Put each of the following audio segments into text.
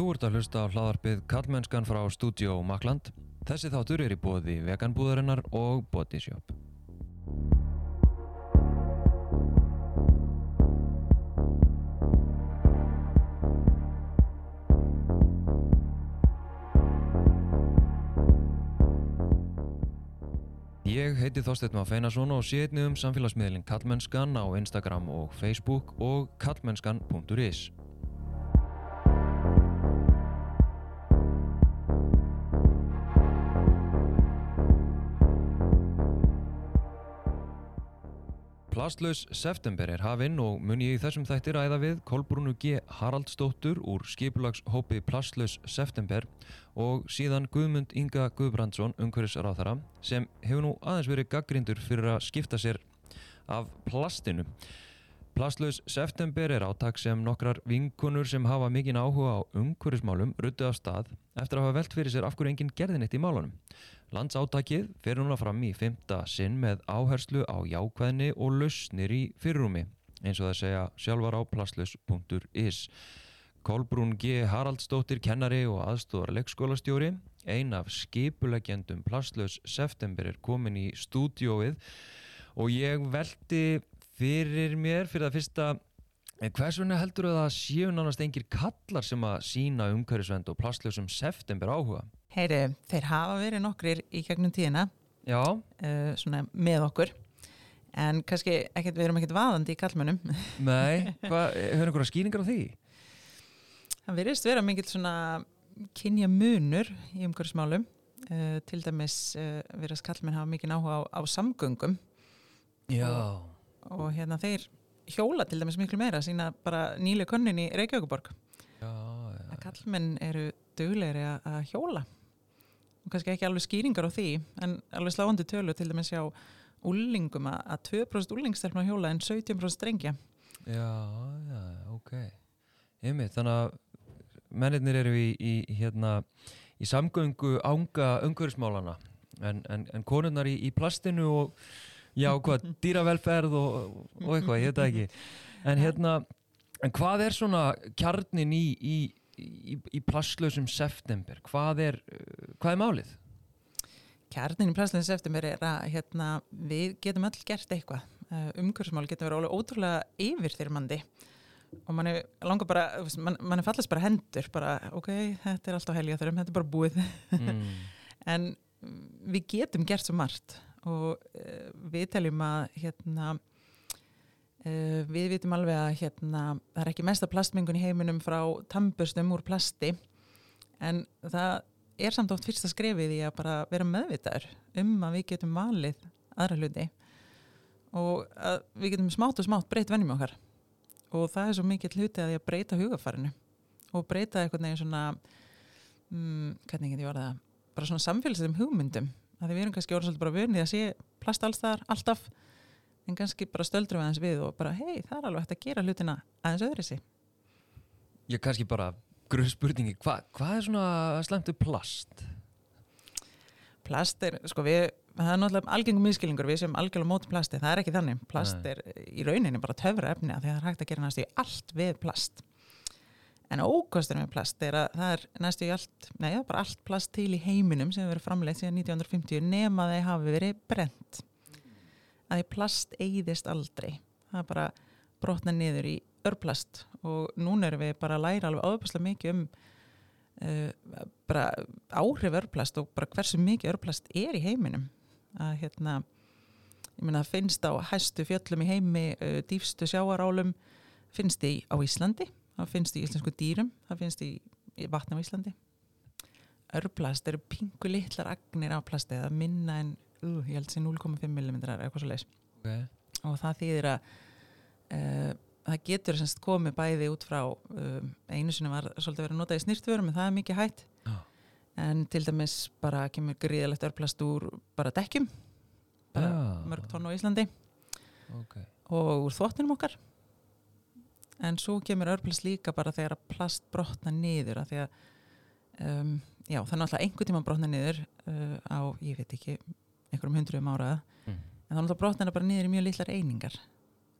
Þú ert að hlusta á hlaðarpið Kallmennskan frá Studio Makland. Þessi þáttur er í bóði veganbúðarinnar og bodyshop. Ég heiti Þorsteinn Má Feinarsson og sé einnig um samfélagsmiðlinn Kallmennskan á Instagram og Facebook og kallmennskan.is. Plastlaus september er hafinn og mun ég í þessum þætti ræða við Kolbrúnu G. Haraldsdóttur úr skipulagshópi Plastlaus september og síðan Guðmund Inga Guðbrandsson, umhverfisráþara, sem hefur nú aðeins verið gaggrindur fyrir að skipta sér af plastinu. Plastlaus september er átak sem nokkrar vinkunur sem hafa mikinn áhuga á umhverfismálum ruttu af stað eftir að hafa velt fyrir sér af hverju enginn gerðin eitt í málunum. Landsáttakið fer núna fram í fymta sinn með áherslu á jákvæðni og lausnir í fyrirrumi eins og það segja sjálfar á plastlaus.is. Kolbrún G. Haraldsdóttir, kennari og aðstóðar leikskólastjóri, ein af skipulegjendum Plastlaus september er komin í stúdióið og ég veldi fyrir mér fyrir það fyrsta hvers vegna heldur það að séu nánast engir kallar sem að sína umhverfisvend og plastlausum september áhuga? Heyri, þeir hafa verið nokkrir í gegnum tíðina uh, svona með okkur. En kannski ekkert, við erum ekkert vaðandi í kallmönnum nei, hefur einhverja skýringar á því? það virðist vera mikill svona kynja munur í umhverfismálum. Uh, til dæmis uh, virðast kallmenn hafa mikinn áhuga á, á samgöngum. Já, og hérna þeir hjóla til dæmis miklu meira sína bara nýlega könnin í Reykjavíkuborg já, já. að kallmenn eru duglegri að hjóla og kannski ekki alveg skýringar á því en alveg sláandi tölu til dæmis hjá úlingum að að 2% úlingstelpna hjóla en 17% drengja Já, já, ok. Einmitt, þannig að mennirnir eru í, í, hérna, í samgöngu ánga umhverfismálana en, en, en konurnar í, í plastinu og já, hvað, dýravelferð og, og eitthvað, ég veit ekki. En hérna, en hvað er svona kjarnin í, í, í, plastlausum september? Hvað er, uh, hvað er málið? Kjarnin í plæslinni september er að hérna, við getum öll gert eitthvað uh, umhverfismál getur verið ótrúlega yfirþyrmandi og mann er langar bara mann man er fallast bara hendur bara ok, þetta er alltaf helga þurrum, þetta er bara búið Mm. en við getum gert svo margt og uh, við teljum að hérna uh, við vitum alveg að hérna það er ekki mesta plastmengun í heiminum frá tambustum úr plasti en það er samt oft fyrsta skrefið í að bara vera meðvitaður um að við getum valið aðra hluti og að við getum smátt og smátt breytt vennum okkar. Og það er svo mikill hluti að því að breyta hugafarinu og breyta eitthvað neginn svona mm, hvernig get ég orða það? Bara svona samfélagsum hugmyndum. Að því við erum kannski svolítið bara vörnið að sé plast alls þar alltaf en kannski bara stöldrum við aðeins við og bara hei það er alveg hægt að gera hlutina aðeins öðri sig Ég kannski bara gruð spurningi, hva, hvað er svona slemtu plast? plast er, sko við það er náttúrulega algengum miskilningur, við sem algjörlega móti plasti, það er ekki þannig, plast Nei. er í rauninni bara töfra efni að því að það er hægt að gera næstu í allt við plast en ókosturinn við plast er að það er næstu í allt, er bara allt plast til í heiminum sem hefur verið framleitt síðan 1950 nema þeir hafi verið brent að plast eigðist aldrei. Það er bara brotna niður í örplast og núna erum við bara að læra alveg áðurslega mikið um uh, bara áhrif örplast og bara hversu mikið örplast er í heiminum. Að hérna ég meina finnst á hæstu fjöllum í heimi uh, dýfstu sjáarálum finnst í á Íslandi það finnst í íslensku dýrum það finnst í, í vatni á Íslandi. Örplast eru pingu litlar agnir af plasti það minna en uh, ég held sér 0,5 mm eitthvað svo leis Okay. og það þýðir að uh, það getur semst komið bæði út frá uh, einu sinni var svolítið að nota í snýrtvörum en það er mikið hætt Já. en til dæmis bara kemur gríðalegt örplast úr bara dekkjum bara Já. mörg tonn á Íslandi Okay. og úr þvottinum okkar en svo kemur örplast líka bara þegar að plast brotna niður að því að um, já, það er náttúrulega einhver tíma brotna niður uh, á, ég veit ekki einhverjum hundruðum áraða Mm. en þá náttúrulega brotna bara niður í mjög litlar einingar.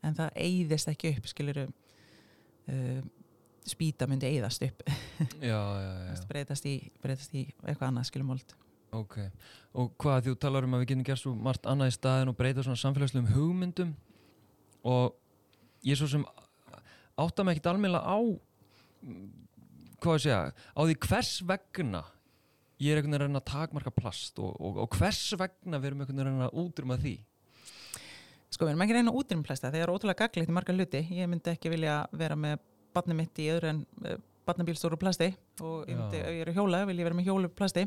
En það eyðist ekki upp skilur uh, spýta myndi eyðast upp. Já, já, já, breytast í, breytast í eitthvað annað skilumóld Ok, og hvað þú talar um að við getum gert svo margt annað í staðin og breyta svona samfélagslegum hugmyndum. Og ég svo sem átta mig ekkert almennilega á hvað ég segja, á því hvers vegna ég er einhvern veginn að reyna að takmarka plast og, og, og hvers vegna við erum einhvern veginn að reyna að útrýma því? Sko við erum ekki reyna út um plasta það er ótrúlega gaglegt í marga luti ég myndi ekki vilja vera með barni mitt í öðru en uh, barnabílstóru plasti og ég myndi, ef ég er að hjóla vil ég vera með hjólu plasti.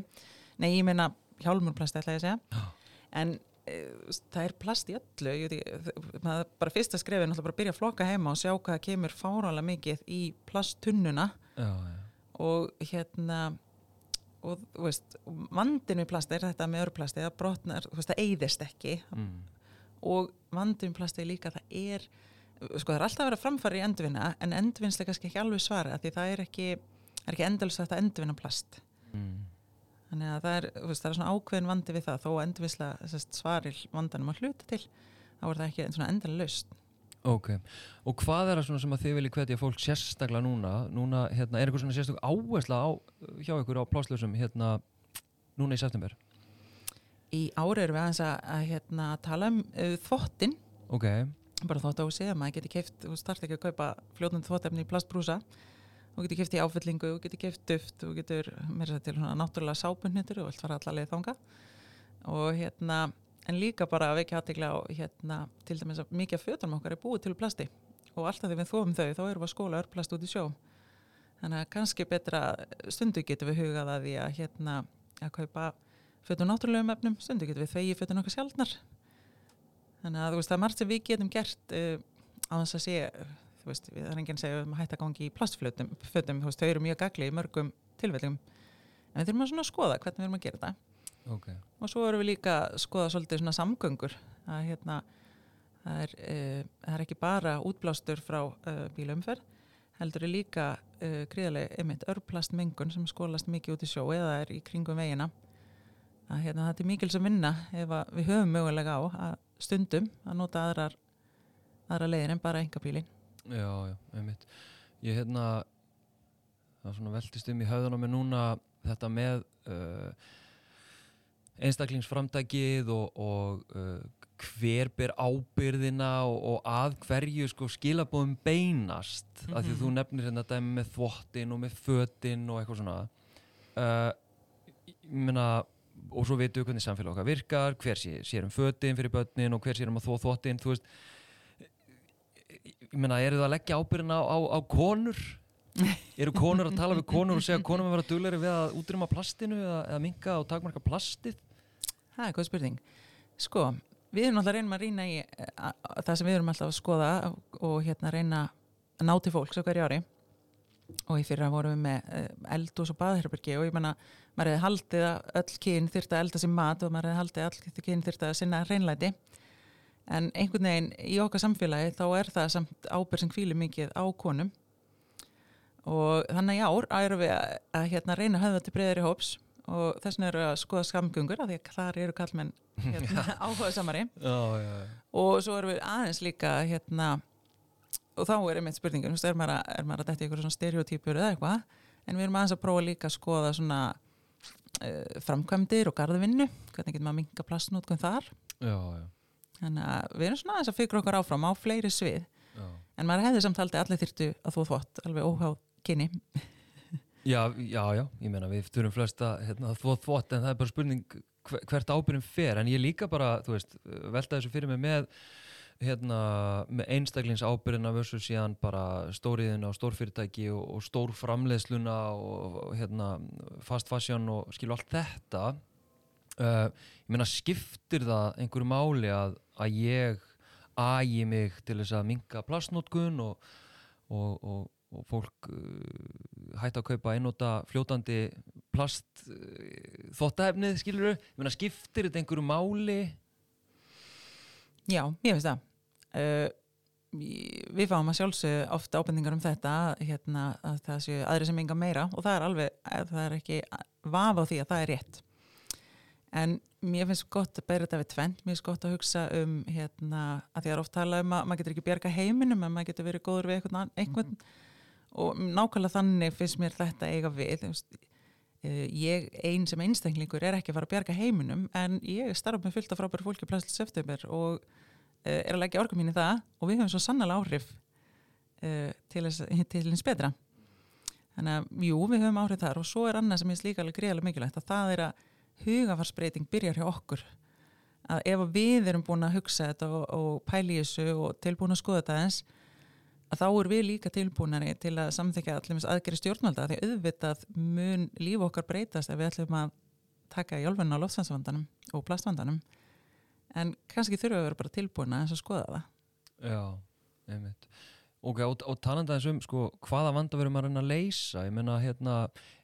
Nei ég meina hjálmur plasti ætla ég að segja. Já. en uh, það er plast í öllu. Ég maður bara fyrsta skrefið er náttúrulega bara að byrja að flokka heima og sjá hvað kemur fárálega mikið í plasttunnuna. Já, já, og hérna og þú veist, vandinu í plasti er þetta með örplasti, það brotnar þú veist, það eyðist ekki mm. og vandinu í plasti er líka að það er sko það er alltaf að vera framfæri í endurvinna en endurvinnslega kannski ekki alveg svara því það er ekki, ekki endalist að endurvinna plast Mm. þannig að það er, veist, það er svona ákveðin vandi við það þó að endurvinnslega svaril vandanum að hluta til þá er það ekki svona endalega laust Ok, og hvað er það svona sem að þið viljið hvetja fólk sérstaklega núna, núna hérna, er eitthvað svona sérstaklega áhersla á, hjá ykkur á pláslösum hérna, núna í september? í ári erum við aðeins að, að hérna, tala um uh, þvottin Ok, bara þvott á sig að maður geti keift þú start ekki að kaupa fljótandi þvottefni í plastbrúsa. Þú getur keift í áfyllingu, þú getur keift duft þú getur meira til svona náttúrulega sápunnitur og allt fara allavega þanga og hérna en líka bara að vekja aðtegla á hérna til dæmis að mikið af fötunum okkar er búið til plasti. Og alltaf þegar við þóum þau þá erum við að skóla örplast út í sjó. Þannig að kannski betra stundu getum við hugað að því að hérna að kaupa fötun náttúrulegum efnum. Stundu getum við þegi fötun okkar sjálfnar þannig að þú veist það er margt sem við getum gert uh, á þess að sé þú veist, það er enginn segja um að hætta gangi í plastfötum fötum, þú veist, þau eru mjög gagli í mörgum tilfellum. En við þurfum að skoða hvernig við erum að gera þetta ok, og svo erum við líka að skoða svolítið svona samgöngur. Að hérna það er, uh, það er ekki bara útblástur frá uh, bílaumferð heldur er líka uh, gríðarlega einmitt örplastmengun sem skólast mikið út í sjó eða er í kringum vegina. Að hérna þetta er mikil sem vinna ef við höfum mögulega á að stundum að nota aðrar aðra leiðir en bara engabílin já, já, einmitt. Ég hérna, það er svona veltist um í á mig núna þetta með uh, einstaklingsframtækið og, og uh, hver ber ábyrðina og, og að hverju sko skilabóðum beinast af því að þú nefnir hérna dæmi með þvottin og með fötin og eitthvað svona. Uh, ég meina og svo veitum við hvernig samfélag okkar virkar hver sé, sér um fötin fyrir börnin og hver sér um að þvó þvottin þú veist. Ég meina, eru það að leggja ábyrðina á, á, á konur? Eru konur að tala við konur og segja að konum að vera duglegri við að útrýma plastinu eða, eða minka og takmarka plastið? Það er góð spurning. Sko, við erum alltaf reyna að rýna í eh, það sem við erum alltaf að skoða og hérna reyna að ná til fólks á hverju ári og í fyrra vorum við með eh, eldús og baðherbergi og ég menna maður hefði haldið að öll kyn þyrfti að elda sér mat og maður hefði haldið að öll kyn þyrfti að sinna reynlæti en einhvern veginn í okkar samfélagi þá er það samt ábyrð sem hvílir mikið á konum og þannig í ár erum við að, að hérna, reyna að höfða til breyðri hóps og þess vegna eru að skoða skamgöngur af því að þar eru kallmenn hérna, áhuga samari Já, já, já. og svo erum við aðeins líka hérna, og þá er einmitt spurningin er maður að, er maður að eitthvað svona stereotypur eða eitthvað, en við erum aðeins að prófa líka að skoða svona uh, framkvæmdir og garðvinnu hvernig getur maður að minga plastnótkun þar? Já, já, þannig að við erum svona aðeins að fikra okkur áfram á fleiri svið. Já. en maður hefði samt haldið að allir þyrtu að þú þvott alveg óháð kynni. Já, já, já, ég meina við þurfum flest að hérna, þvótt þvótt en það er bara spurning hver- hvert ábyrðin fer. En ég líka bara, þú veist, velta þessu fyrir mig með hérna, með einstaklingsábyrðina versus síðan bara stóriðina og stórfyrirtæki og, og stór framleiðsluna og, og hérna, fast fashion og skilu allt þetta. Uh, ég meina skiptir það einhverju máli að, að ég ægi mig til þess að minka plastnótkun og, og, og, fólk uh, hætti að kaupa einnóta fljótandi plast uh, þvottaefnið skilur ég meina skiptir þetta einhverju máli Já, ég veist það. Uh, við fáum að sjálfsögðu ofta ábendingar um þetta hérna, að það séu aðri sem enga meira og það er alveg, það er ekki vafa á því að það er rétt. En mér finnst gott að bæra þetta við tvent, mér finnst gott að hugsa um hérna, að því að það er oft tala um að maður getur ekki bjarga heiminum en maður getur verið góður við einhvern, einhvern og nákvæmlega þannig finnst mér þetta eiga við eh, ég einn sem einstaklingur er ekki að fara að bjarga heiminum en ég starf með fullt af frábæru fólki plæslega september og eh, er að leggja orgu mín í það og við höfum svo sannlega áhrif uh, til hins betra. Þannig að jú, við höfum áhrif þar og svo er annað sem ég slíka alveg greiðlega mikilvægt að það er að hugafarsbreyting byrjar hjá okkur. Að ef við erum búin að hugsa þetta og, og pæli þessu og tilbúin að skoða þetta eins að þá er við líka tilbúinari til að samþykja allir aðgeri stjórnvalda því auðvitað mun líf okkar breytast ef við ætlum að taka hjálfurinn á loftsansvandanum og plastvandanum. En kannski þurfum við að vera bara tilbúin að skoða það. Já, einmitt. Ok, og, og talanda eins um sko, hvaða vanda verðum að reyna að leysa? Ég menna, hérna,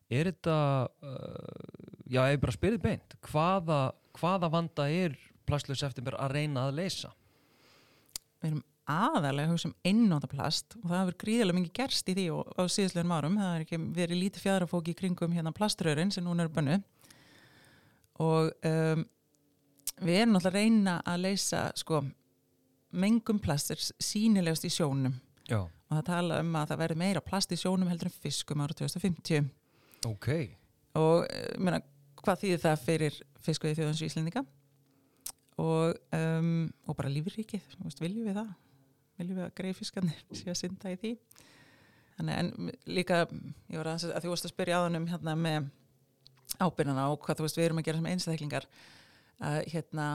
er þetta uh, já, ég bara spyrðið beint hvaða, hvaða vanda er plastlaus eftir að reyna að leysa? Við erum aðalega hugsa um einnóta plast og það hefur gríðilega mikið gerst í því og á síðastlegin árum, það er ekki verið lítið fjadrafóki í kringum hérna plaströðurinn sem núna er bönnu og um, við erum náttúrulega að reyna að leysa sko mengum plast er sínilegast í sjónum. Já. og það tala um að það verði meira plast í sjónum heldur en fiskum ára 2050 Ok. Og eh, meina, hvað þýðir það fyrir fiskuði þjóðans íslendinga? Og, um, og bara lífrikið, viljum við það viljum við að greið fiskarnir sé að synda í því. Þannig, en líka, ég var að, að þú varst að spyrja á þannig hérna með ábyrjana og hvað þú veist við erum að gera sem einstaklingar að hérna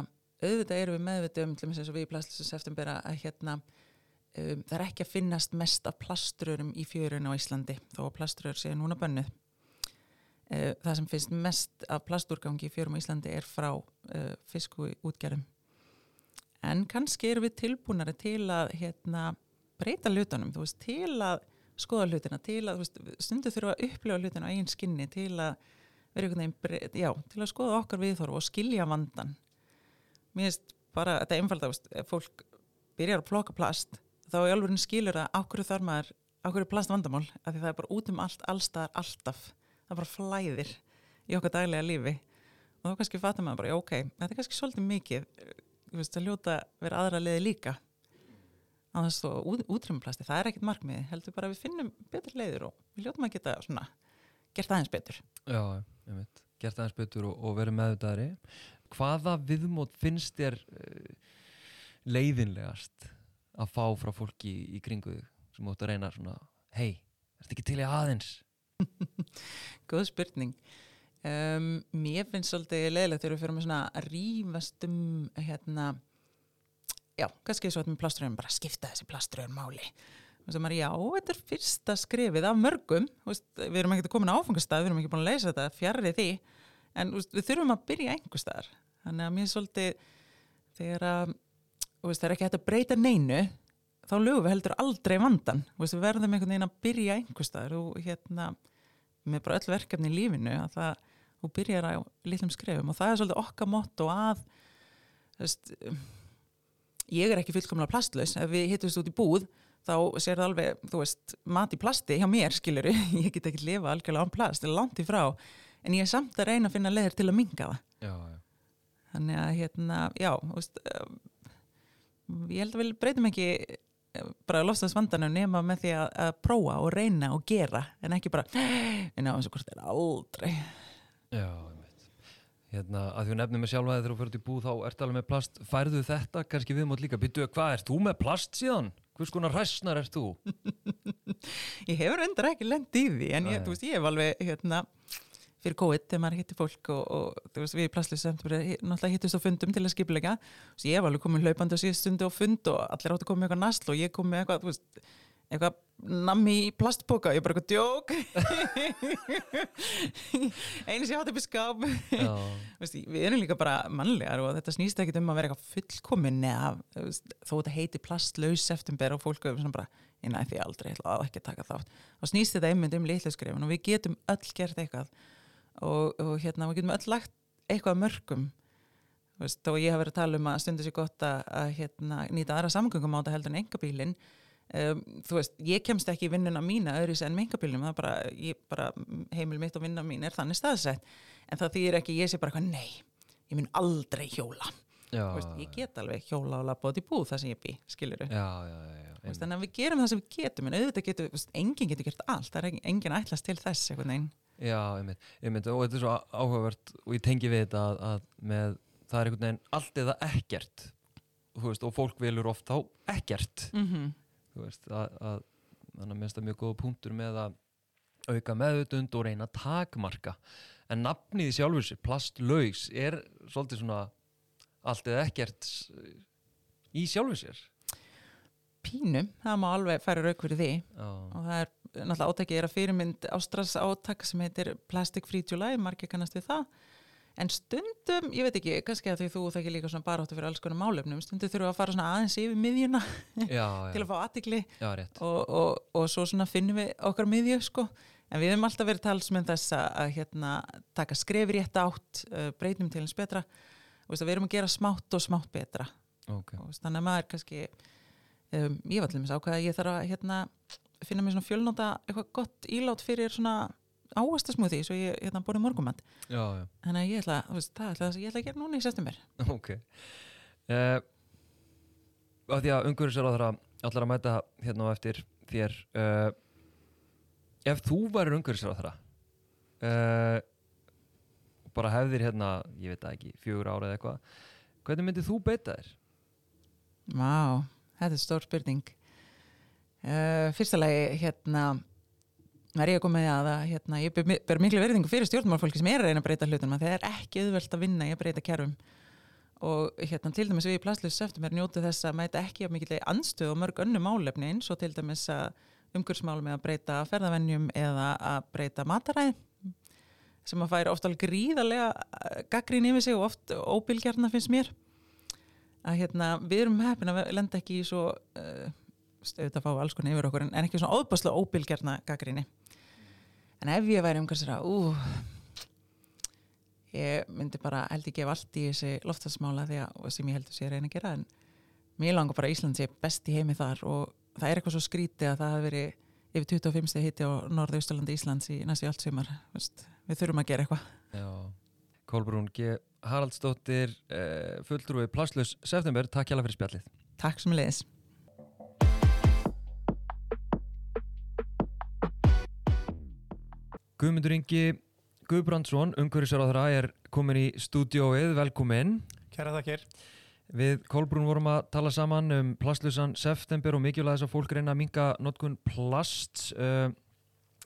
auðvitað erum við meðvitið um til og með þess að við í Plastlýsins eftir að hérna um, það er ekki að finnast mest af plastrurum í fjörun á Íslandi þó að plastrur séu núna bönnuð. Uh, það sem finnst mest af plasturgangi í fjörum á Íslandi er frá uh, fisku útgerðum en kannski erum við tilbúinari til að hérna, breyta hlutunum veist, til að skoða hlutina til að veist, stundu þurfa að upplifa hlutina á einn skinni til að vera einhvern veginn já, til að skoða okkar viðþorf og skilja vandan mér finnst bara, þetta er einfalda, fólk byrjar að ploka plast þá er alveg skilur að ákveður þar maður ákveður plast vandamál, af því það er bara út um allt allstaðar alltaf, það bara flæðir í okkar daglega lífi. Og þá kannski fattar maður bara, já ok þetta er kannski svolítið mikið veist, að ljóta vera aðra leði líka. Á þess að útrýmuplasti það er ekkit markmiði, heldur bara að við finnum betur leiður og við ljótum að geta svona gert aðeins betur. Já, ég veit, gert aðeins betur og, og verið meðvitaðri. Hvaða viðmót finnst þér uh, leiðinlegast að fá frá fólki í, í kringu sem ótt að reyna svona hei, ert ekki til í aðeins? Góð spurning um, Mér finnst svolítið leiðilegt þegar við fyrir með svona að rýfast um hérna já, kannski svo að með plaströðum bara skipta þessi plaströðum máli. Maður, já, þetta er fyrsta skrifið af mörgum. Veist, við erum ekki komin á áfengastað við erum ekki búin að leysa þetta, fjarrri því. En veist, við þurfum að byrja einhver staðar. Þannig að mér svolítið þegar að veist, það er ekki hægt að breyta neinu þá lögum við heldur aldrei vandan við verðum einhvern veginn að byrja einhver staðar. Og hérna með bara öll verkefni í lífinu að það, þú byrjar á litlum skrefum. Og það er svolítið okkar motto að veist, ég er ekki fullkomlega plastlaus. Ef við hittumst út í búð þá sér það alveg, þú veist, mat í plasti hjá mér, skiluru, ég get ekki lifa algjörlega án plast, það er langt í frá. En ég er samt að reyna að finna leðir til að minga það. Já, já. þannig að, hérna, já veist, ég held að við breytum ekki eh, bara lofstafsvandanum nema með því að, að prófa og reyna og gera. En ekki bara, en á þessu hvort er aldrei Já, veit Hérna, að því að nefnum með sjálfa þegar þú fyrir til bú þá ert alveg með plast, færðu þetta kannski við mót líka, byttu, hvað ert þú með plast síðan? Hvers konar hræsnar ert þú? ég hefur endur ekki lend í því en ég, veist, ég hef alveg hérna fyrir COVID þegar maður hittir fólk og, og þú veist við í Plastlýs náttúrulega hittist á fundum til að skiplega og ég var alveg komin hlaupandi á síðust stundu á fund og allir áttu að koma með eitthvað eitthvað, nammi í plastboka ég bara eitthvað djók. Einu sem ég átti upp í skáp. Við erum líka bara mannlegar og þetta snýst ekki um að vera eitthvað fullkomin eða þó þetta heiti plastlaus september og fólk er bara ég næði því aldrei, ég ætla að ekki taka þátt. Og snýst þetta einmitt um litluskrifin og við getum öll gert eitthvað. Og, og hérna við getum öll lagt eitthvað mörgum. Og ég hafa verið að tala um að stundu sér gott að, að hérna, nýta aðra samgöngum á þetta heldur en engabílin um, þú veist, ég kemst ekki í vinnuna mína öðris en með engabílum, það er bara, ég, bara heimil mitt og vinna mín er þannig staðsett. En það þýðir ekki, ég sé bara eitthvað nei, ég mun aldrei hjóla. Veist, ég get alveg hjóla og labba út í búð það sem ég bý, einmitt. þannig að við gerum það sem við getum en auðvitað getur, veist, enginn getur gert allt það er engin, enginn ætlast til þess Já, einmitt, einmitt, og þetta er svo áhugavert og ég tengi við þetta að, að með, það er einhvern veginn allt eða ekkert veist, og fólk velur oft á ekkert. Mm -hmm. Veist, að, að þannig að minnst það mjög góða punktur með að auka meðutund og reyna takmarka. En nafnið í sjálfur sér, plastlaus er svolítið svona allt eða ekkert í sjálfur sér? Pínu, það má alveg færa rauk fyrir því. Já, og það er náttúrulega átækið er að fyrirmynd Ástras átak sem heitir Plastic Free July, margir kannast við það en stundum, ég veit ekki, kannski að því þú þekkir líka svona baráttu fyrir alls konar málefnum stundum þurfum við að fara svona aðeins yfir miðjuna já, til já, að fá aðtikli og, og, og svo svona finnum við okkar miðju sko, en við hefum alltaf verið talsmenn þess að, að hérna, taka skref rétt átt, uh, breytum til eins betra. Og við erum að gera smátt og smátt betra. Ok, og þannig að maður kannski um, ég var til dæmis ákveða að ég þarf að hérna, finna mér svona fjölnóta eitthvað gott ílát fyrir svona áastasmúði svo ég hérna, já, já. Þannig að ég ætla, veist, það ætla, ég ætla að gera núna í september Ok. Uh, því að umhverfisar á þeirra allar að mæta hérna á eftir þér uh, Ef þú værir umhverfisar á þeirra uh, bara hefðir hérna, ég veit ekki fjögur ára eða eitthvað hvernig myndið þú beita þér? Vá, þetta er stór spurning. Fyrsta lagi hérna er ég að koma með að að, hérna, ég ber, miklu verðingu fyrir stjórnmálfólki sem er að reyna að breyta hlutunum að það er ekki auðvelt að vinna í að breyta kerfum. Og hérna til dæmis við í Plastlust September njótu þess að mæta ekki af mikill anstöð og mörg önnu málefni eins og til dæmis að umhverfsmál með að breyta ferðavennjum eða að breyta mataræð sem að færi oft alveg gríðarlega gaggrín yfir sig og oft óbylgjarna finnst mér. Að hérna, við erum heppin að lenda ekki í svo uh, auðvitað að fá alls konar yfir okkur en ekki svona óbáslega óbylgjarna gaggríni en ef ég væri umhverfsra ú ég myndi bara held ég gefa allt í þessi loftasmála að, sem ég heldur sé að reyna að gera en mér langar bara að Ísland sé best í heimi þar og það er eitthvað svo skrítið að það hafi verið yfir 25 steg hitti á norðausturlandi Íslands í næstu allt sumar Vist, við þurfum að gera eitthvað. Kolbrún G. Haraldsdóttir uh, fulltrúi Plastlös September, takk hjá fyrir spjallið. Takk sem leiðis Guðmundur Ingi Guðbrandsson, umhverfisar er komin í stúdióið, velkomin Kæra þakkir. Við Kolbrún vorum að tala saman um plastlusan september og mikilvæg þess að fólk reyna að minga notkun plast uh,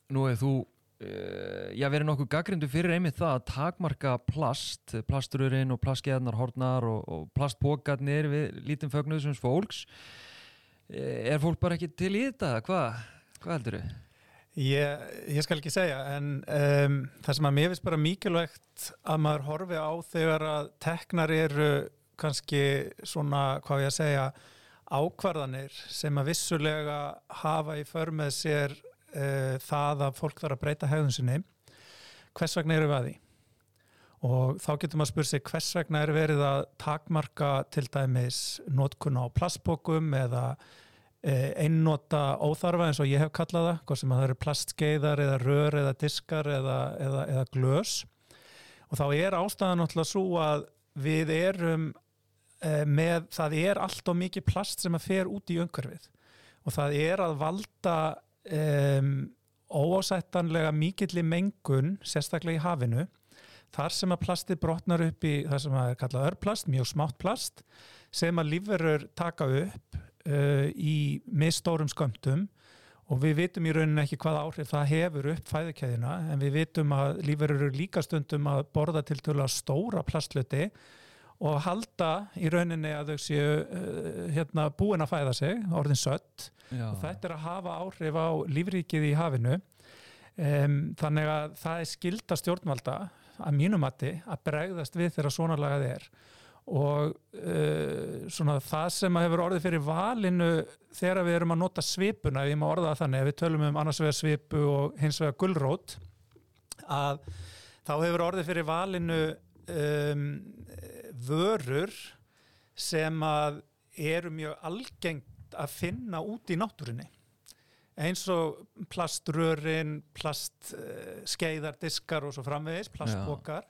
Nú er þú uh, já, verið nokkuð gaggrindu fyrir einmitt það að takmarka plast plastururinn og plastgeðarnar hornar og, og plastpókarnir við lítum fögnuð sem fólks Eh, Er fólk bara ekki til í þetta? Hvað? Hvað heldur þau? Ég, ég skal ekki segja, en um, það sem að mér finnst bara mikilvægt að maður horfi á þegar að teknar eru kannski svona, hvað ég að segja, ákvarðanir sem að vissulega hafa í för með sér uh, það að fólk þarf að breyta hegðun sinni. Hvers vegna eru við að því? Og þá getur maður spurt sig hvers vegna er verið að takmarka til dæmis notkun á plastbókum eða einnota óþarfa eins og ég hef kallað það, hvort sem að það eru plastskeiðar eða rör eða diskar eða, eða, eða glös. Og þá er ástæðan náttúrulega svo að við erum eh, með, það er allt og mikið plast sem að fer út í umhverfið og það er að valda um, óásættanlega mikilli mengun, sérstaklega í hafinu þar sem að plastið brotnar upp í það sem að er kallað örplast, mjög smátt plast sem að lífverur taka upp uh, í misstórum skömmtum og við vitum í rauninni ekki hvað áhrif það hefur upp fæðukeðina en við vitum að lífverur eru líka stundum að borða til tölu að stóra plastluti og halda í rauninni að þau séu uh, hérna, búin að fæða sig, orðin sött. Já, og þetta er að hafa áhrif á lífríkið í hafinu. Um, þannig að það er skilda stjórnvalda að mínum mati að bregðast við þegar svona lagað er og uh, svona það sem að hefur orðið fyrir valinu þegar við erum að nota svipuna ef ég má orða það þannig, ef við tölum um annars vegar svipu og hins vegar gullrót að þá hefur orðið fyrir valinu um, vörur sem að eru mjög algengt að finna út í náttúrunni. Eins og plaströrin, plastskeiðar, diskar og svo framvegis, plastbókar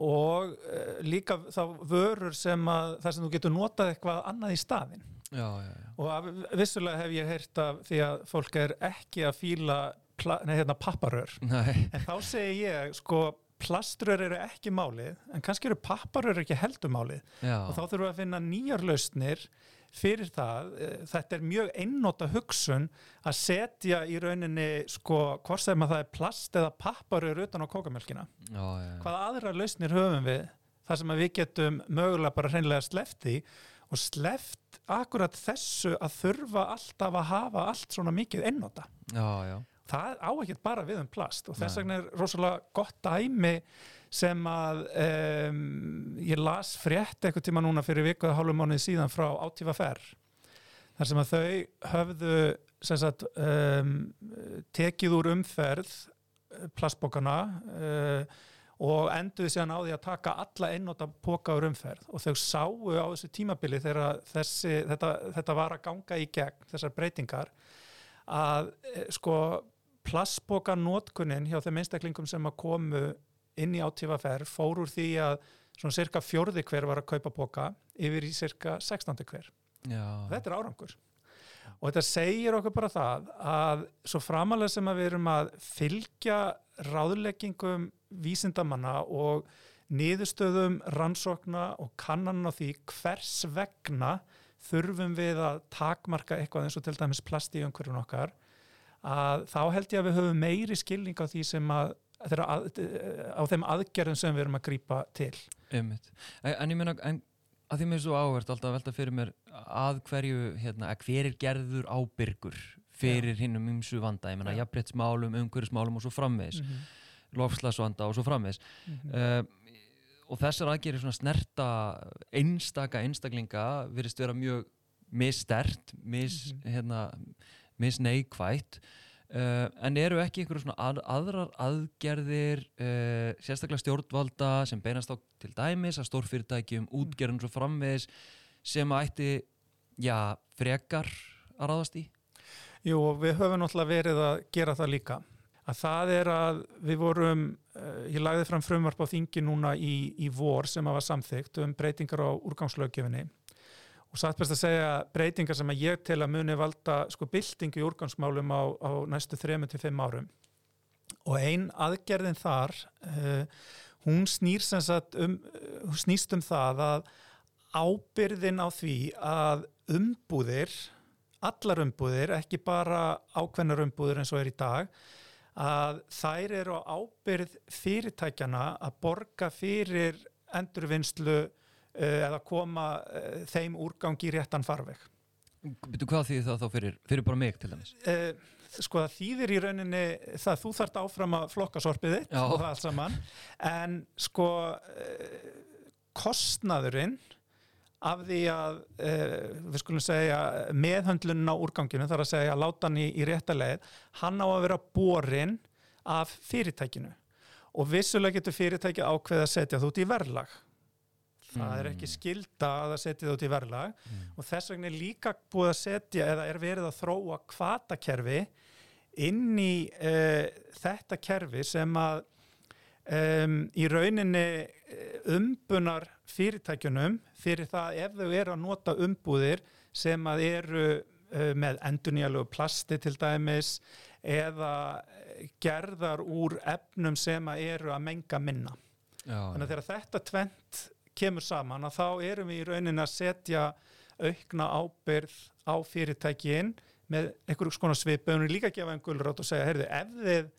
og uh, líka þá vörur sem að það sem þú getur notað eitthvað annað í staðin já, já, já. og af, vissulega hef ég heyrt af því að fólk er ekki að fíla nei, hérna, papparör. Nei, en þá segi ég sko plaströr eru ekki málið en kannski eru papparör ekki heldur málið. Já, og þá þurfum við að finna nýjar lausnir fyrir það, Eh, þetta er mjög einnóta hugsun að setja í rauninni sko hvort sem að það er plast eða papparur utan á kókamjölkina hvaða aðra lausnir höfum við? Þar sem að við getum mögulega bara hreinlega því og sleppt akkurat þessu að þurfa alltaf að hafa allt svona mikið einnóta já, já. það á ekkert bara við um plast og þess vegna er rosalega gott dæmi sem að um, ég las frétt eitthvað tíma núna fyrir viku eða hálfum mánuði síðan frá Átífa Ferr þar sem að þau höfðu sagt, um, tekið úr umferð eh, plastbókana uh, og enduðu síðan á því að taka alla einnóta póka úr umferð. Og þau sáu á þessu tímabili þegar þessi, þetta, þetta var að ganga í gegn þessar breytingar að eh, sko plastbóka notkunin hjá þeim einstaklingum sem að komu inn í átífaferð fór úr því að svona cirka fjórði hver var að kaupa bóka yfir í cirka 16. hver. já. Þetta er árangur. Og þetta segir okkur bara það að svo framalega sem að við erum að fylgja ráðleggingum vísindamanna og niðurstöðum rannsókna og kannan á því hvers vegna þurfum við að takmarka eitthvað eins og til dæmis plast í umhverjum okkar að þá held ég að við höfum meiri skilning á því sem að, að, á þeim aðgerðum sem við erum að grípa til. Einmitt. En, ég en að því mér er svo áhvert alltaf að velta fyrir mér að hverju, hérna, að hver er gerður ábyrgur fyrir hinnum ymsu vanda, ég meina, Já. jafnbrettsmálum, umhverfismálum og svo framvegis, -hmm. lofslagsvanda og svo framvegis. Mhm. Uh, og þessar aðgerir svona snerta einstaka einstaklinga virðist vera mjög misstert, mis, Mhm. hérna, misneikvætt uh, en eru ekki einhverju svona að, aðrar aðgerðir uh, sérstaklega stjórnvalda sem beinast á til dæmis að stórfyrirtækjum, útgerðum svo framvegis sem ætti já, frekar að ráðast í? Jú, við höfum náttúrulega verið að gera það líka. Að það er að við vorum, uh, ég lagði fram frumvarp á þingi núna í, í vor sem að var samþygt um breytingar á úrgangslöggefinni og satt best að segja breytingar sem að ég til að muni valda sko byltingu í úrgangsmálum á, á næstu 3-5 árum. Og ein aðgerðin þar, uh, hún snýr sem sagt um, uh, snýst um það að ábyrðin á því að umbúðir allar umbúðir, ekki bara ákveðnar umbúðir eins og er í dag að þær eru á ábyrð fyrirtækjana að borga fyrir endurvinnslu eða koma uh, þeim úrgangi í réttan farveg. Byrju, hvað þýðir það þá fyrir, fyrir bara mig til dæmis? Uh, sko það þýðir í rauninni það þú þarft áfram að flokka sorpið þitt Já. og það allt saman en sko uh, kostnaðurinn af því að uh, við skulum segja meðhöndlunin á úrganginu þar að segja að láta hann í, í rétta leið hann á að vera borin af fyrirtækinu og vissulega getur fyrirtæki ákveð að setja þú út í verðlag það er ekki Mm. skilda að það setja út í verðlag Mm. og þess vegna er líka búið að setja eða er verið að þróa kvatakerfi inn í uh, þetta kerfi sem að um, í rauninni eh, umbunar fyrirtækjunum fyrir það ef þau eru að nota umbúðir sem að eru uh, með endurnýjalegu plasti til dæmis eða gerðar úr efnum sem að eru að menga minna. Já, Þannig að þegar þetta tvent kemur saman að þá erum við í rauninni að setja aukna ábyrð á fyrirtækin með einhverjum skona svipu en líka að gefa einn gulrót og segja, heyrðu, ef þið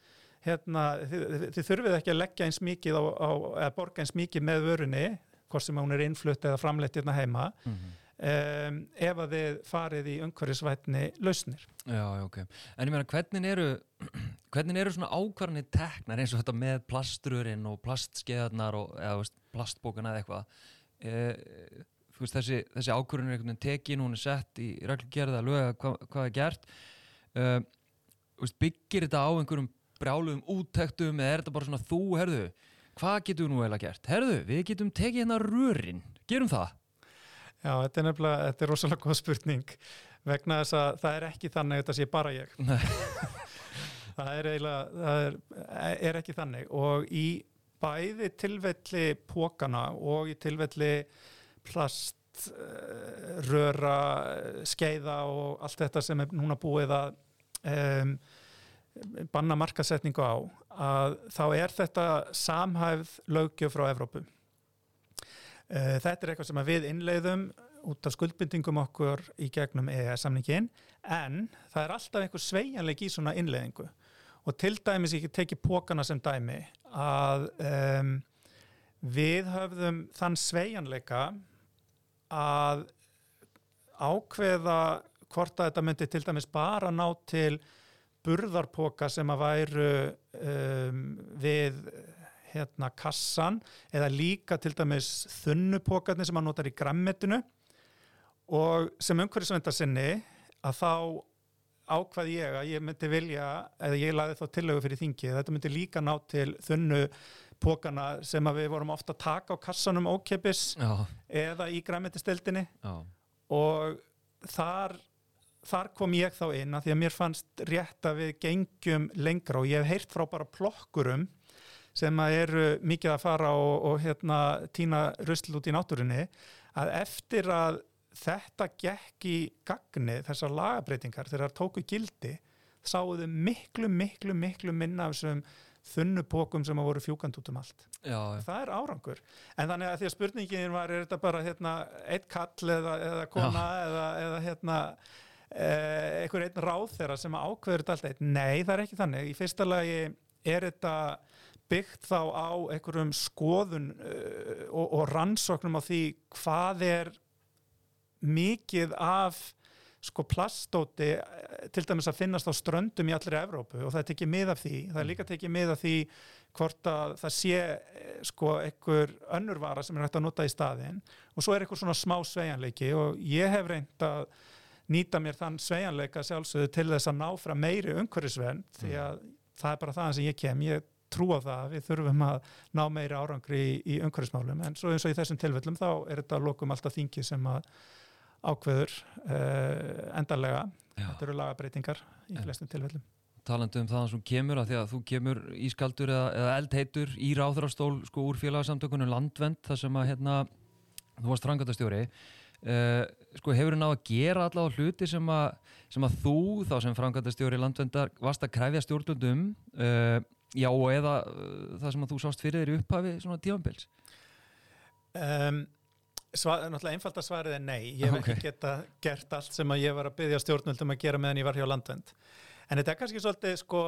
hérna, þið, þið, þið þurfið ekki að leggja eins mikið á, á, eða borga eins mikið með vörunni, hvort sem hún er innflutt eða framleitt hérna heima Mhm. Um, ef að þið farið í umhverfisvætni lausnir. Já, ok. En ég meina, hvernig eru, hvernig eru svona ákvarðanir teknar eins og þetta með plastrurinn og plastskeiðarnar og eða, veist, plastbókana eða eitthvað? E, veist, þessi, þessi ákvarðan er einhvern veginn tekin, hún er sett í reglugerða að löga hvað, hvað er gert. E, veist, byggir þetta á einhverjum brjáluðum úttektum eða er þetta bara svona þú, herðu, hvað getum við nú eiginlega gert? Herðu, við getum tekið hérna rörin, gerum það. Já, þetta er nefnilega, þetta er rosalega góð spurning vegna þess að það er ekki þannig að þetta sé bara ég. Það er eiginlega, það er, er ekki þannig og í bæði tilvelli pókana og í tilvelli plast uh, röra, skeiða og allt þetta sem er núna búið að um, banna markasetningu á að þá er þetta samhæfð lögjöf frá Evrópu. Uh, þetta er eitthvað sem við innleiðum út af skuldbindingum okkur í gegnum EES-samningin en það er alltaf einhver sveianleik í svona innleiðingu. Og til dæmis ég teki pókana sem dæmi að um, við höfðum þann sveianleika að ákveða hvort að þetta myndi til dæmis bara ná til burðarpoka sem að væru um, við hérna kassan eða líka til dæmis þunnupokarnir sem að notar í grammetinu. Og sem umhverfisvendar sinni að þá ákvað ég að ég myndi vilja eða ég laði þá tillögu fyrir þingi þetta myndi líka ná til þunnu pókana sem við vorum ofta að taka á kassanum ókeppis eða í græmitistildinni og þar, þar kom ég þá inn að því að mér fannst rétt að við gengjum lengra og ég hef heyrt frá bara plokkurum sem eru mikið að fara og, og hérna týna rusl út í náttúrunni að eftir að þetta gekk í gagni þessar lagabreitingar þegar það tóku gildi sáuðu miklu, miklu, miklu minna af þessum þunnupokum sem að voru fjúkand út um allt. Já, það er árangur. En þannig að því að spurningin var, er þetta bara hérna, eitt kall eða, eða kona Já. eða, eða hérna, eh, einhver einn ráð þeirra sem ákveður þetta allt eitt? Nei, það er ekki þannig. Í fyrsta lagi er þetta byggt þá á einhverjum skoðun uh, og, og rannsóknum á því hvað er mikið af sko plastóti eh, til dæmis að finnast á ströndum í allri Evrópu og það er tekið mið af því, það er líka tekið mið af því hvort að það sé eh, sko einhver önnurvara sem er hægt að nota í staðin og svo er einhver svona smá sveianleiki og ég hef reynd að nýta mér þann sveianleika sjálfsögðu til þess að ná frá meiri umhverfisvenn því mm. að það er bara það sem ég kem, ég trúa það við þurfum að ná meiri árangri í, í umhverfismálum. En svo eins og í þessum tilfellum þá er þetta lokum alltaf þingi sem að ákveður uh, endarlega Já. þetta eru lagabreitingar í en, flestum tilfellum. Talandu um það sem kemur að því að þú kemur ískaldur eða, eða eldheitur í ráþurastól sko úr félagsamtökunum landvend þar sem að hérna þú varst frangatastjóri uh, sko hefur þú náðu að gera allavega hluti sem að, sem að þú þá sem frangatastjóri landvendar varst að kræfja stjórnundum uh, já og eða það sem að þú sást fyrir þér í upphafi svona tífambils um náttúrulega einfalda svarið er nei. Ég hef okay. ekki geta gert allt sem að ég var að byggja stjórnvöldum að gera meðan ég var hjá landvend en þetta er kannski svolítið sko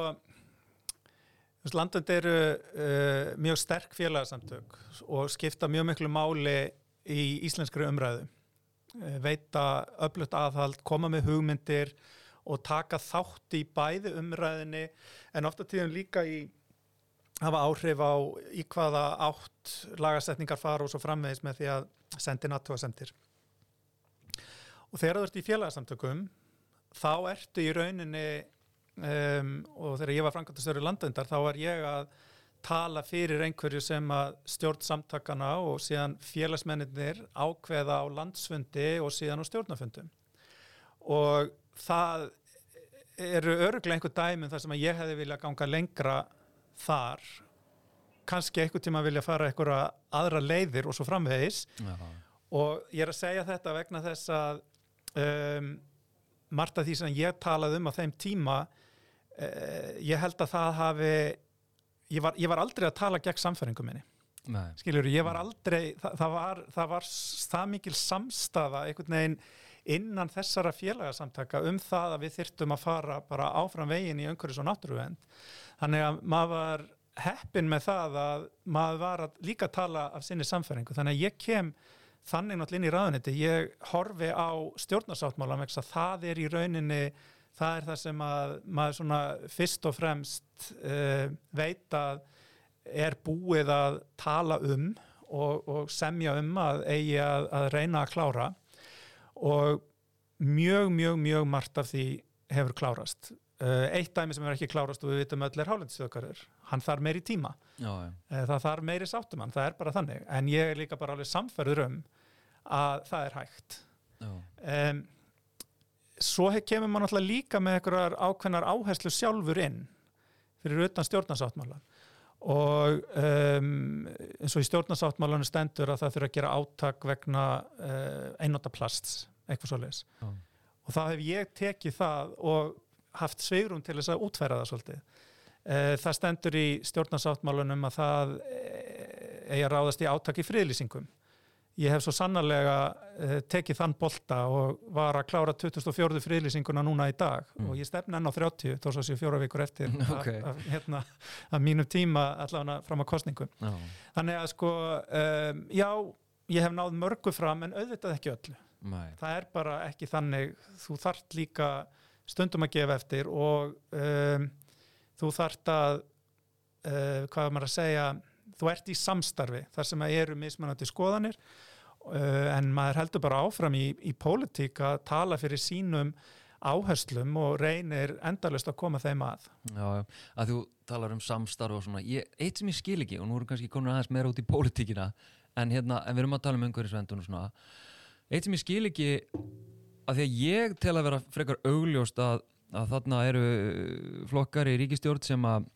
landvend eru uh, mjög sterk félagsamtök og skipta mjög miklu máli í íslenskri umræðu. Uh, veita öflutt aðhald, koma með hugmyndir og taka þátt í bæði umræðinni en ofta tíðum líka í hafa áhrif á í hvaða átt lagasetningar fara og svo framvegis með því að sendi NATO að sendir og þegar þú ert í félagsamtökum þá ertu í rauninni um, og þegar ég var frangatastöru landöndar þá var ég að tala fyrir einhverju sem að stjórn samtakana og síðan félagsmennir ákveða á landsfundi og síðan á stjórnafundum og það eru öruglega einhver dæmum þar sem að ég hefði vilja ganga lengra þar. Kannski eitthvað tíma vilja fara eitthvað aðra leiðir og svo framvegis. Já. og ég er að segja þetta vegna þess að um, margt af því sem ég talaði um á þeim tíma uh, ég held að það hafi ég var, ég var aldrei að tala gegn samfæringum minni. Skiljur, ég var aldrei það, það, var, það var það mikil samstafa einhvern veginn innan þessara félagasamtaka um það að við þyrtum að fara bara áfram veginn í önguris og náttúruvend þannig að maður var heppin með það að maður var að líka tala af sinni samfæringu þannig að ég kem þannig náttúrulega inn í raðuniti ég horfi á stjórnarsáttmála með þess að það er í rauninni það er það sem að maður svona fyrst og fremst uh, veit að er búið að tala um og, og semja um að eigi að, að reyna að klára og mjög, mjög, mjög margt af því hefur klárast. Uh, eitt dæmi sem er ekki klárast og við vitum öll er hálendistöðkarður, hann þarf meiri tíma. Já. Uh, það þarf meiri sáttumann það er bara þannig, en ég er líka bara alveg samferður um að það er hægt. Um, svo kemur maður náttúrulega líka með einhverjar ákveðnar áherslu sjálfur inn fyrir utan stjórnarsáttmála og um, eins og í stjórnarsáttmálunum stendur að það þurfa að gera átak vegna uh, einnóta plasts, eitthvað svo leis Já. og þá hef ég tekið það og haft sveirum til þess að útfæra það svolítið. Uh, það stendur í stjórnarsáttmálunum að það eh, eigi að ráðast í átak í friðlýsingum ég hef svo sannarlega uh, tekið þann bolta og var að klára 2004 friðlýsinguna núna í dag Mm. og ég stefna enn á 30 þó svo sé fjóra vikur eftir Ok. að, að, hérna, að mínum tíma allavega fram að kostningum Já. þannig að sko um, já, ég hef náð mörgu fram en auðvitað ekki öllu Nei. það er bara ekki þannig þú þart líka stundum að gefa eftir og um, þú þart að uh, hvað er maður að segja þú ert í samstarfi þar sem að eru mismunandi skoðanir uh, en maður heldur bara áfram í, í pólitík að tala fyrir sínum áherslum og reynir endalust að koma þeim að. Já, að þú talar um samstarf og svona, ég, eitt sem ég skil ekki og nú erum kannski komin aðeins meira út í pólitíkina en hérna, en við erum að tala um umhverfisvendun og svona, eitt sem ég skil ekki að því að ég tel að vera frekar augljóst að, að þarna eru flokkar í ríkistjórn sem að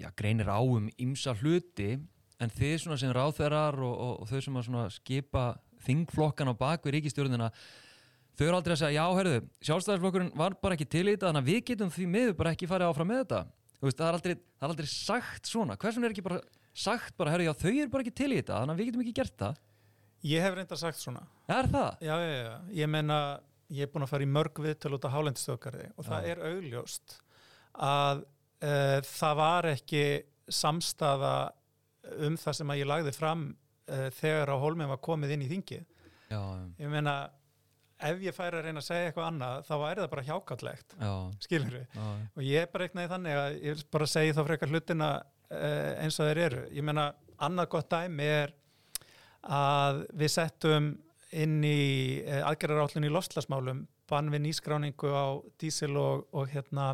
já, greinir á um ymsa hluti en þið svona sem ráþerar og, og, og þau sem að svona skipa þingflokkan á bak við ríkistjórnina þau eru aldrei að segja, já, herðu, sjálfstæðisflokkurinn var bara ekki til í þetta, þannig að við getum því miður bara ekki farið áfram með þetta. Veist, það er aldrei, það er aldrei sagt svona. Hversun er ekki bara sagt bara, herðu, já, þau eru bara ekki til í þetta, þannig að við getum ekki gert það. ég hef reyndar sagt svona Er það? Já, já, já, ég meina ég er búin að fara í mörg viðtöl út á hálendistöðgarði og það Já. er augljóst að það var ekki samstaða um það sem að ég lagði fram uh, þegar á hólminn var komið inn í þingið. Já, Ég meina, ef ég færi að reyna að segja eitthvað annað, þá væri það bara hjákallegt, já, skilur við. Og ég er bara eitthvað þannig að ég vil bara segja þá frekar hlutina uh, eins og þeir eru. Ég meina, annað gott dæmi er að við settum inn í aðgerðarállun í lofslagsmálum bann við nýskráningu á dísil og, og hérna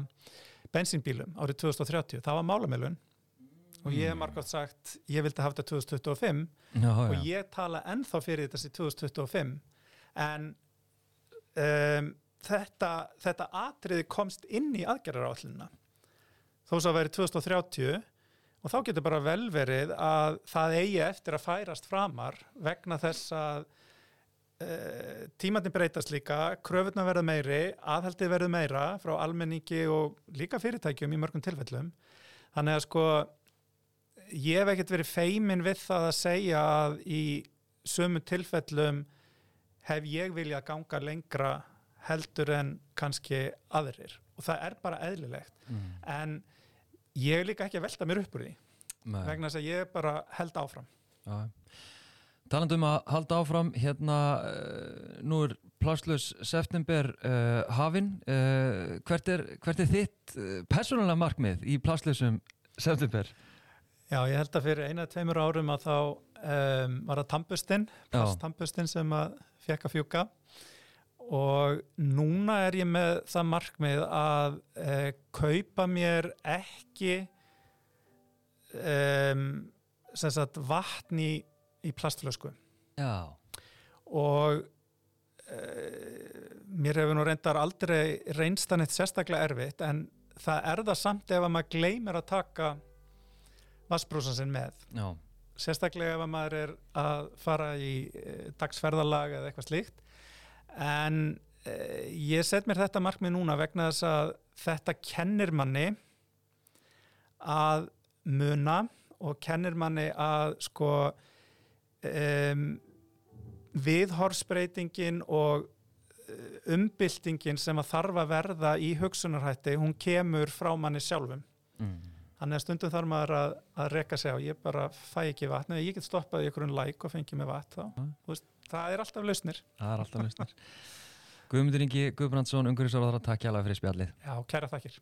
bensínbílum árið 2030. Það var málamilun og ég hef margótt sagt ég vildi hafa þetta 2025 já, og já. ég tala ennþá fyrir þetta sem 2025 en um, þetta, þetta atriði komst inn í aðgerðarállunina þó svo að veri 2030 og þá getur bara vel verið að það eigi eftir að færast framar vegna þess að uh, tímandin breytast líka kröfurna verða meiri, aðhaldið verður meira frá almenningi og líka fyrirtækjum í mörgum tilfellum þannig að sko ég hef ekkert verið feimin við það að segja að í sömu tilfellum hef ég viljað ganga lengra heldur en kannski aðrir og það er bara eðlilegt Mm. en ég er líka ekki að velta mér upp úr því Nei. vegna þess að ég bara held áfram Já. Talandi um að halda áfram, hérna, uh, nú er plásslaus september uh, hafinn. Uh, hvert, er, hvert er þitt persónulega markmið í plásslausum september? Já, ég held að fyrir eina tveimur árum að þá um, var það tampustinn plasttampustinn sem að fekk að fjúka og núna er ég með það markmið að uh, kaupa mér ekki um, sem sagt vatn í, í plastflösku Já. og uh, mér hefur nú reyndar aldrei reynstan eitt sérstaklega erfitt en það er það samt ef að maður gleymir að taka vassbrúsan sinn með Já. sérstaklega ef að maður er að fara í uh, dagsferðalag eða eitthvað slíkt en uh, ég set mér þetta markmið núna vegna þess að þetta kennir manni að muna og kennir manni að sko um, viðhorsbreytingin og uh, umbyltingin sem að þarf að verða í hugsunarhætti, hún kemur frá manni sjálfum. Mm. Þannig að stundum þarf maður að, að reka sig á, ég bara fæ ekki vatn, eða ég get stoppað í einhverjum læk og fengið með vatn þá. Mm. Veist, það er alltaf lausnir. Það er alltaf lausnir. Guðmundur Ingi Guðbrandsson, umhverfisarðara, takk hjá fyrir spjallið. Já, kæra þakkir.